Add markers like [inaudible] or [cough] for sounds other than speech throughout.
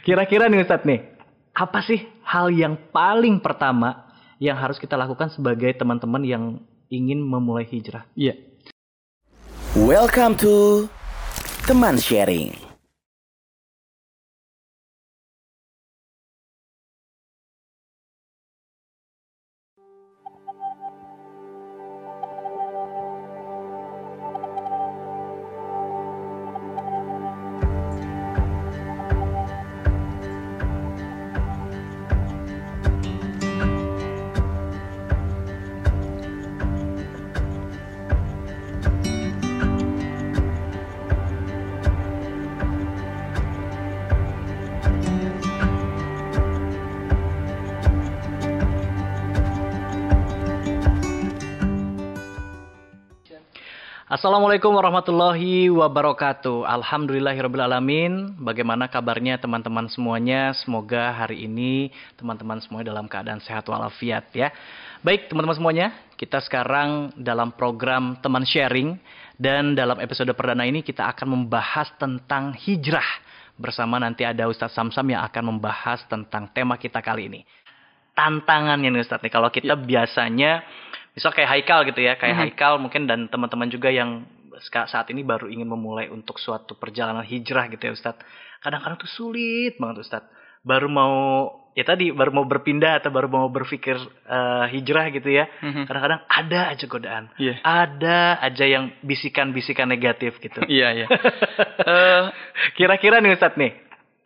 Kira-kira nih Ustadz nih, apa sih hal yang paling pertama yang harus kita lakukan sebagai teman-teman yang ingin memulai hijrah? Iya. Welcome to Teman Sharing. Assalamualaikum warahmatullahi wabarakatuh. Alhamdulillahirobbilalamin. Bagaimana kabarnya teman-teman semuanya? Semoga hari ini teman-teman semuanya dalam keadaan sehat walafiat ya. Baik teman-teman semuanya, kita sekarang dalam program teman sharing dan dalam episode perdana ini kita akan membahas tentang hijrah bersama nanti ada Ustadz Samsam yang akan membahas tentang tema kita kali ini. Tantangannya nih Ustadz nih, kalau kita biasanya misal kayak Haikal gitu ya, kayak Mhm. Haikal mungkin dan teman-teman juga yang saat ini baru ingin memulai untuk suatu perjalanan hijrah gitu ya Ustadz. Kadang-kadang tuh sulit banget Ustadz. Baru mau ya tadi baru mau berpindah atau baru mau berpikir eh, hijrah gitu ya. Mhm. Kadang-kadang ada aja godaan. Iya. Ada aja yang bisikan-bisikan negatif gitu. [laughs] Iya, iya. [laughs] Eh, Kira-kira nih Ustadz nih,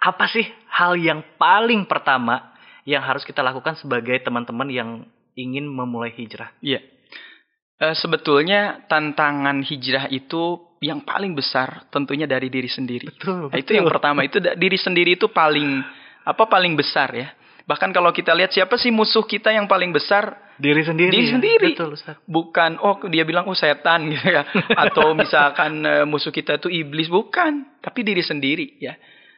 apa sih hal yang paling pertama yang harus kita lakukan sebagai teman-teman yang ingin memulai hijrah? Iya. Eh, sebetulnya tantangan hijrah itu yang paling besar tentunya dari diri sendiri. Betul. Nah, itu yang pertama itu diri sendiri itu paling apa paling besar ya. Bahkan kalau kita lihat siapa sih musuh kita yang paling besar Diri sendiri. Diri ya? sendiri. Betul Ustadz. bukan oh dia bilang oh setan gitu ya [laughs] atau misalkan eh, musuh kita itu iblis bukan tapi diri sendiri ya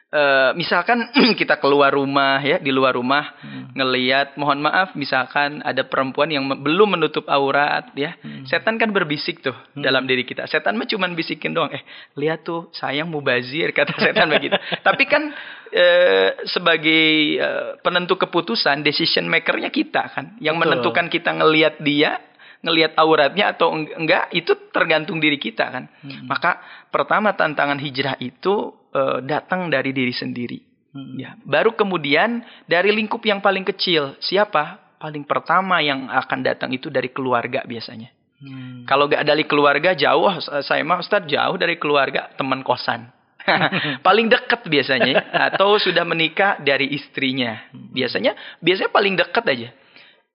Eh, misalkan [clears throat] kita keluar rumah ya di luar rumah Hmm. ngeliat mohon maaf misalkan ada perempuan yang me- belum menutup aurat ya Hmm. setan kan berbisik tuh dalam diri kita setan mah cuman bisikin doang eh lihat tuh sayang mubazir kata setan [laughs] begitu tapi kan eh, sebagai eh, penentu keputusan decision makernya kita kan yang Betul. menentukan kita ngelihat dia ngelihat auratnya atau eng- enggak itu tergantung diri kita kan Hmm. maka pertama tantangan hijrah itu eh, datang dari diri sendiri Hmm. Ya, baru kemudian dari lingkup yang paling kecil. Siapa? Paling pertama yang akan datang itu dari keluarga biasanya. Hmm. Kalau gak dari keluarga jauh, saya mah Ustaz jauh dari keluarga teman kosan. [laughs] paling dekat biasanya ya. atau sudah menikah dari istrinya. Biasanya biasanya paling dekat aja.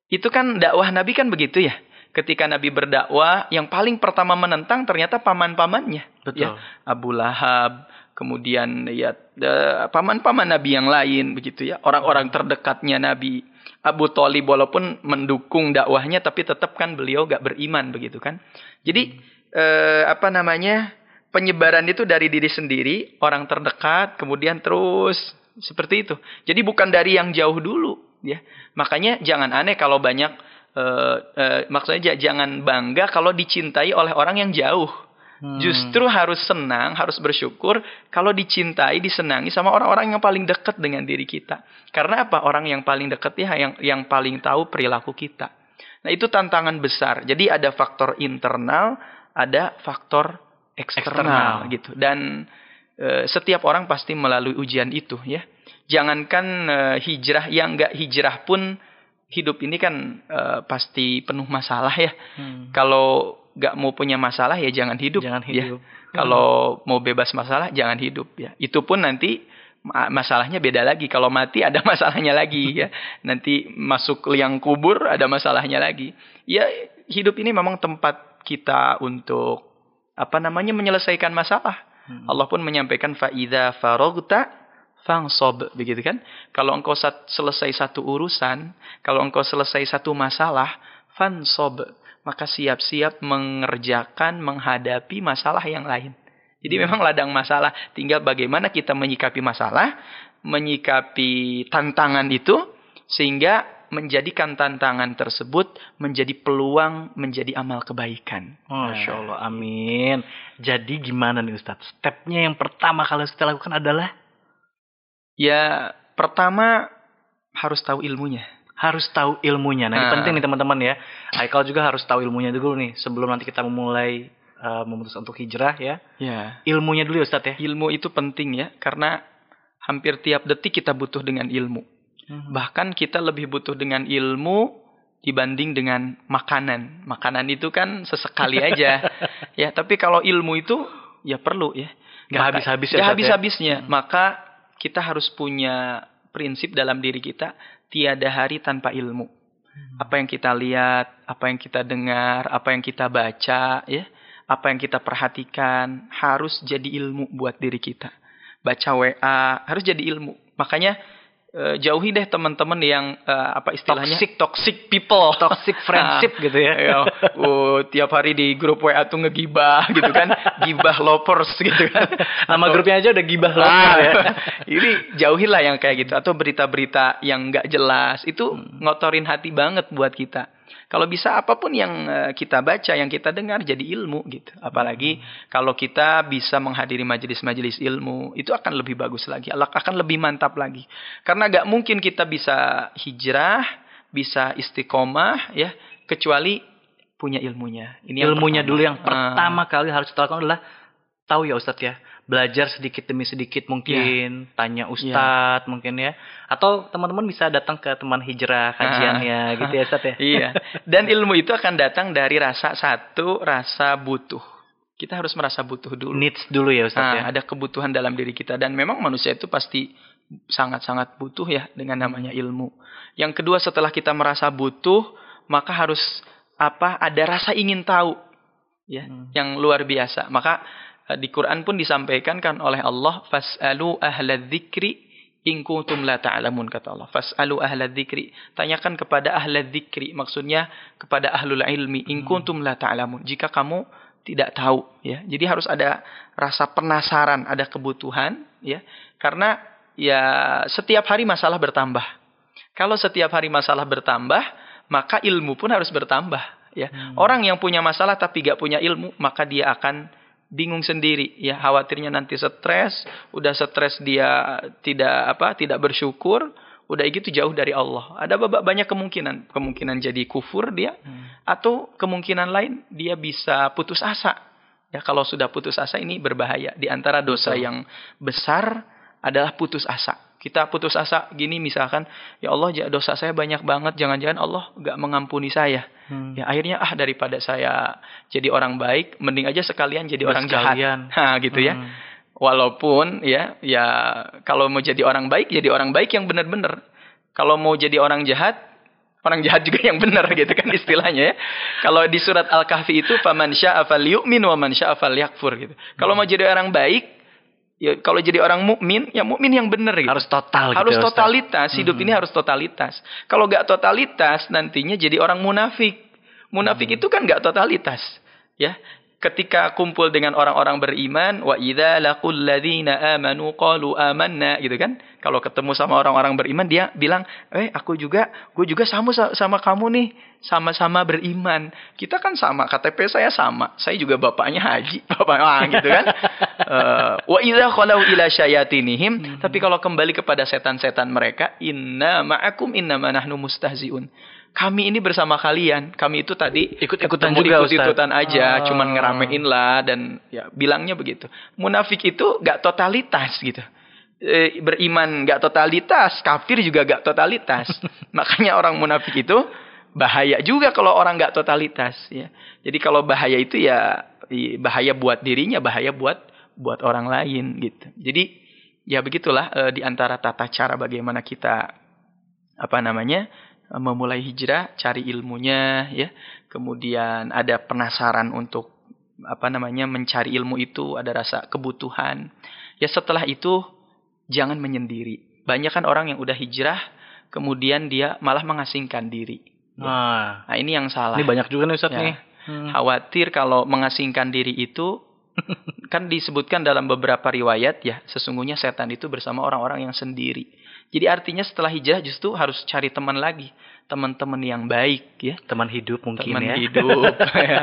Itu kan dakwah Nabi kan begitu ya. Ketika Nabi berdakwah, yang paling pertama menentang ternyata paman-pamannya. Betul. Ya, Abu Lahab, kemudian ya paman-paman Nabi yang lain begitu ya, orang-orang terdekatnya Nabi. Abu Thalib walaupun mendukung dakwahnya tapi tetap kan beliau gak beriman begitu kan. Jadi eh, apa namanya? penyebaran itu dari diri sendiri, orang terdekat, kemudian terus seperti itu. Jadi bukan dari yang jauh dulu ya. Makanya jangan aneh kalau banyak eh, maksudnya jangan bangga kalau dicintai oleh orang yang jauh. Hmm. Justru harus senang, harus bersyukur kalau dicintai, disenangi sama orang-orang yang paling dekat dengan diri kita. Karena apa? Orang yang paling dekat ya yang yang paling tahu perilaku kita. Nah, itu tantangan besar. Jadi ada faktor internal, ada faktor eksternal, Eksternal. gitu. Dan eh, setiap orang pasti melalui ujian itu ya. Jangankan eh, hijrah yang enggak hijrah pun hidup ini kan eh, pasti penuh masalah ya. Hmm. Kalau nggak mau punya masalah ya jangan hidup. Jangan ya. hidup. Kalau mau bebas masalah jangan hidup ya. Itu pun nanti ma- masalahnya beda lagi. Kalau mati ada [laughs] masalahnya lagi ya. Nanti masuk liang kubur ada masalahnya lagi. Ya hidup ini memang tempat kita untuk apa namanya menyelesaikan masalah. Hmm. Allah pun menyampaikan faida farogta fangsob begitu kan? Kalau engkau sat- selesai satu urusan, kalau engkau selesai satu masalah, fansob maka siap-siap mengerjakan menghadapi masalah yang lain. Jadi memang ladang masalah, tinggal bagaimana kita menyikapi masalah, menyikapi tantangan itu sehingga menjadikan tantangan tersebut menjadi peluang, menjadi amal kebaikan. Masya Allah, amin. Jadi gimana nih Ustadz? Stepnya yang pertama kali kita lakukan adalah Ya, pertama harus tahu ilmunya. Harus tahu ilmunya. Nah, ini Ah. penting nih teman-teman ya. Aikal juga harus tahu ilmunya dulu nih sebelum nanti kita memulai uh, memutuskan untuk hijrah ya. Ya. Ilmunya dulu ya Ustadz ya. Ilmu itu penting ya, karena hampir tiap detik kita butuh dengan ilmu. Bahkan kita lebih butuh dengan ilmu dibanding dengan makanan. Makanan itu kan sesekali aja. [laughs] ya, tapi kalau ilmu itu ya perlu ya. Nggak Maka- habis-habis ya, Ustaz, ya? habis-habisnya. Maka kita harus punya prinsip dalam diri kita tiada hari tanpa ilmu. Apa yang kita lihat, apa yang kita dengar, apa yang kita baca, ya, apa yang kita perhatikan harus jadi ilmu buat diri kita. Baca WA harus jadi ilmu. Makanya eh, jauhi deh teman-teman yang eh, apa istilahnya Toxic. toxic people, [laughs] Toxic friendship gitu ya. [laughs] Ya, oh, tiap hari di grup WA tuh ngegibah gitu kan, gibah lovers gitu kan. [laughs] Nama Atau- grupnya aja udah gibah Ah, lokal ya. Ini jauhilah yang kayak gitu atau berita-berita yang nggak jelas itu Hmm. ngotorin hati banget buat kita. Kalau bisa apa pun yang eh, kita baca, yang kita dengar jadi ilmu gitu. Apalagi Hmm. kalau kita bisa menghadiri majelis-majelis ilmu, itu akan lebih bagus lagi. Allah akan lebih mantap lagi. Karena nggak mungkin kita bisa hijrah, bisa istiqomah ya kecuali punya ilmunya. Ini ilmunya dulu yang Ah. pertama kali harus kita lakukan adalah tahu ya Ustadz ya belajar sedikit demi sedikit mungkin tanya Ustadz mungkin ya atau teman-teman bisa datang ke teman hijrah kajiannya gitu ya Ustadz ya [laughs] Iya. Dan ilmu itu akan datang dari rasa satu, rasa butuh. Kita harus merasa butuh dulu. needs dulu ya Ustadz Nah, ya ada kebutuhan dalam diri kita dan memang manusia itu pasti sangat-sangat butuh ya dengan namanya ilmu. Yang kedua setelah kita merasa butuh, maka harus apa? Ada rasa ingin tahu ya, Hmm. yang luar biasa. Maka di Quran pun disampaikan kan oleh Allah, "Fas'alu ahla dzikri in kuntum la ta'lamun," kata Allah. "Fas'alu ahla dzikri." Tanyakan kepada ahla dzikri, maksudnya kepada ahlul ilmi, in Hmm. kuntum la ta'lamun. Jika kamu tidak tahu ya. Jadi harus ada rasa penasaran, ada kebutuhan ya. Karena ya setiap hari masalah bertambah. Kalau setiap hari masalah bertambah, maka ilmu pun harus bertambah ya. Hmm. Orang yang punya masalah tapi gak punya ilmu, maka dia akan bingung sendiri ya khawatirnya nanti stres udah stres dia tidak apa tidak bersyukur udah gitu jauh dari Allah ada banyak kemungkinan kemungkinan jadi kufur dia Hmm. atau kemungkinan lain dia bisa putus asa. Ya kalau sudah putus asa ini berbahaya. Di antara dosa Betul. yang besar adalah putus asa. Kita putus asa gini misalkan, ya Allah dosa saya banyak banget, jangan-jangan Allah nggak mengampuni saya. Hmm. Ya akhirnya ah daripada saya jadi orang baik, mending aja sekalian jadi orang jahat. Sekalian. [laughs] Nah, gitu ya. Hmm. Walaupun ya ya kalau mau jadi orang baik jadi orang baik yang benar-benar. Kalau mau jadi orang jahat orang jahat juga yang benar gitu kan istilahnya ya. Kalau di surat Al-Kahfi itu faman syaa'a falyu'min wa man syaa'a falyakfur gitu. Kalau mau jadi orang baik ya kalau jadi orang mukmin ya mukmin yang benar gitu. harus total gitu harus ya, Ustadz. totalitas, hidup Hmm. ini harus totalitas. Kalau nggak totalitas nantinya jadi orang munafik. Munafik Hmm. itu kan nggak totalitas, ya. Ketika kumpul dengan orang-orang beriman, wa idza laqul ladzina amanu qalu amanna gitu kan. Kalau ketemu sama orang-orang beriman dia bilang, "Eh, aku juga, gue juga sama sama kamu nih, sama-sama beriman. Kita kan sama, KTP saya sama. Saya juga bapaknya haji, [laughs] bapak ah, gitu kan." Eh, wa idza khalau ila syayatinihim, tapi kalau kembali kepada setan-setan mereka, inna ma'akum inna nahnu mustahziun. Kami ini bersama kalian. Kami itu tadi Ikut-ikutan ketemu juga, ikut-ikutan Ustaz. aja, Ah. cuman ngeramein lah dan ya bilangnya begitu. Munafik itu gak totalitas gitu. Eh, beriman gak totalitas, kafir juga gak totalitas. [laughs] Makanya orang munafik itu bahaya juga kalau orang gak totalitas ya. Jadi kalau bahaya itu ya bahaya buat dirinya, bahaya buat buat orang lain gitu. Jadi ya begitulah eh, di antara tata cara bagaimana kita apa namanya memulai hijrah, cari ilmunya ya. Kemudian ada penasaran untuk apa namanya mencari ilmu itu, ada rasa kebutuhan. Ya setelah itu jangan menyendiri. Banyak kan orang yang udah hijrah kemudian dia malah mengasingkan diri. Nah, Nah, ini yang salah. ini banyak juga nih Ustadz Ya. nih. Hmm. Khawatir kalau mengasingkan diri itu [laughs] kan disebutkan dalam beberapa riwayat ya, sesungguhnya setan itu bersama orang-orang yang sendiri. Jadi artinya setelah hijrah justru harus cari teman lagi, teman-teman yang baik ya, Teman hidup mungkin teman ya. hidup. [laughs] ya.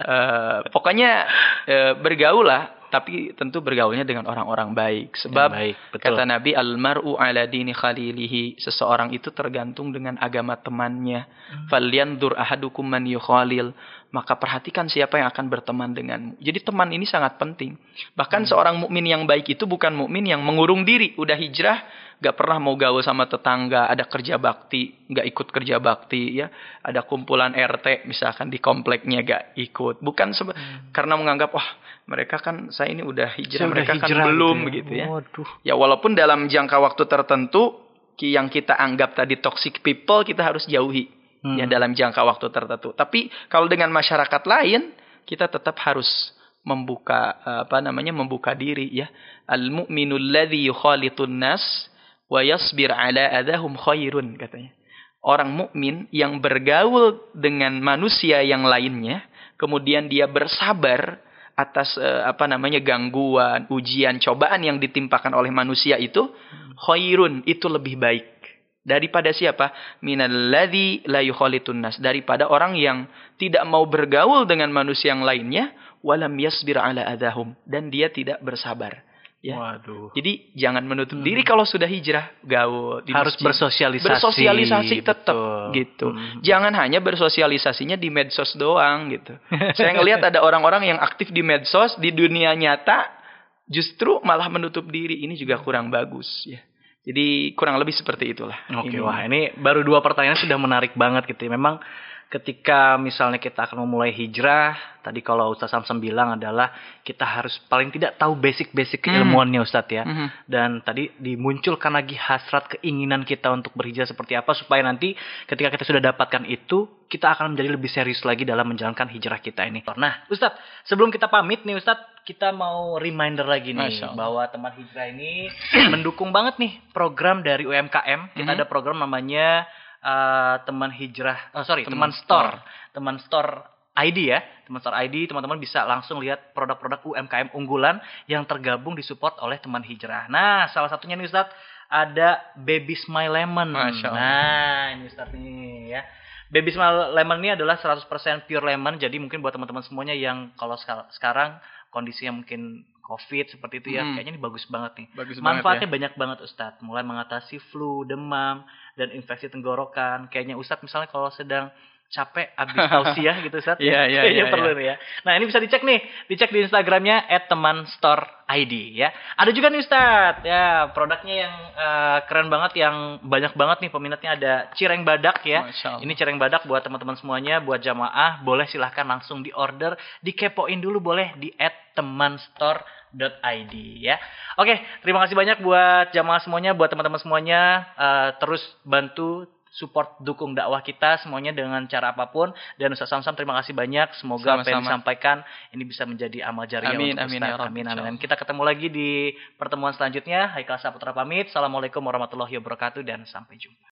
Eh, pokoknya eh, bergaul lah tapi tentu bergaulnya dengan orang-orang baik. Sebab baik, betul. kata Nabi almaru ala dini khalilihi, seseorang itu tergantung dengan agama temannya. Hmm. Falyandur ahadukum man yukhalil. Maka perhatikan siapa yang akan berteman denganmu. Jadi teman ini sangat penting. Bahkan Hmm. seorang mukmin yang baik itu bukan mukmin yang mengurung diri, udah hijrah, gak pernah mau gaul sama tetangga, ada kerja bakti, gak ikut kerja bakti, ya, ada kumpulan RT misalkan di kompleknya gak ikut, bukan sebe- karena menganggap wah mereka kan saya ini udah hijrah, Hmm. Saya udah mereka hijrah kan belum gitu ya. Waduh. Ya walaupun dalam jangka waktu tertentu yang kita anggap tadi toxic people kita harus jauhi Hmm. ya dalam jangka waktu tertentu. Tapi kalau dengan masyarakat lain kita tetap harus membuka apa namanya membuka diri ya. Al mu'minul ladzi yukhalitun nas wa yasbir ala adahum khairun katanya. Orang mukmin yang bergaul dengan manusia yang lainnya kemudian dia bersabar atas eh, apa namanya gangguan, ujian, cobaan yang ditimpakan oleh manusia itu khairun itu lebih baik. Daripada siapa? Minalladzi la yukhalitun nas. Daripada orang yang tidak mau bergaul dengan manusia yang lainnya walam yasbir ala adahum. Dan dia tidak bersabar ya Waduh. jadi jangan menutup diri kalau sudah hijrah gaul di Harus masjid. bersosialisasi. bersosialisasi tetap Betul. gitu Hmm. jangan hanya bersosialisasinya di medsos doang gitu [laughs] saya ngelihat ada orang-orang yang aktif di medsos di dunia nyata justru malah menutup diri ini juga kurang bagus ya jadi kurang lebih seperti itulah Oke, Ini. wah ini baru dua pertanyaan sudah menarik banget gitu ya. Memang ketika misalnya kita akan memulai hijrah, tadi kalau Ustaz Samsam bilang adalah kita harus paling tidak tahu basic-basic Hmm. keilmuannya Ustaz ya. Mhm. Dan tadi dimunculkan lagi hasrat keinginan kita untuk berhijrah seperti apa supaya nanti ketika kita sudah dapatkan itu, kita akan menjadi lebih serius lagi dalam menjalankan hijrah kita ini. Nah, Ustadz, sebelum kita pamit nih Ustadz, kita mau reminder lagi nih bahwa teman hijrah ini [clears throat] mendukung banget nih program dari UMKM. Kita Mhm. ada program namanya eh, teman hijrah, oh, sorry, teman, Teman store, teman store ID ya, teman store ID, teman-teman bisa langsung lihat produk-produk UMKM unggulan yang tergabung disupport oleh teman hijrah. Nah, salah satunya nih Ustadz ada Baby Smile Lemon. Nah, ini Ustadz nih ya. Baby Smile Lemon ini adalah 100% pure lemon. Jadi mungkin buat teman-teman semuanya yang kalau seka- sekarang kondisinya mungkin COVID seperti itu ya, Hmm. kayaknya ini bagus banget nih. bagus Manfaatnya banget banyak banget Ustadz. Mulai mengatasi flu, demam, dan infeksi tenggorokan. Kayaknya Ustadz misalnya kalau sedang capek abis [laughs] tausiah gitu Ustadz. Iya, [laughs] iya, Kayaknya iya, perlu nih ya. Nah ini bisa dicek nih. Dicek di Instagramnya @temanstoreid ya. Ada juga nih Ustadz. Ya produknya yang eh, keren banget. Yang banyak banget nih peminatnya. Ada cireng badak ya. ya. Ini cireng badak buat teman-teman semuanya, buat jamaah, boleh silahkan langsung di order, dikepoin dulu boleh di @temanstore.id ya. Oke, terima kasih banyak buat jamaah semuanya, buat teman-teman semuanya, eh, terus bantu support dukung dakwah kita semuanya dengan cara apa pun. Dan Ustaz Samsam terima kasih banyak. Semoga apa yang Sama-sama. disampaikan ini bisa menjadi amal jariah Amin, untuk amin, Ustaz. ya amin amin. Kita ketemu lagi di pertemuan selanjutnya. Haikal Saputra pamit. Assalamualaikum warahmatullahi wabarakatuh dan sampai jumpa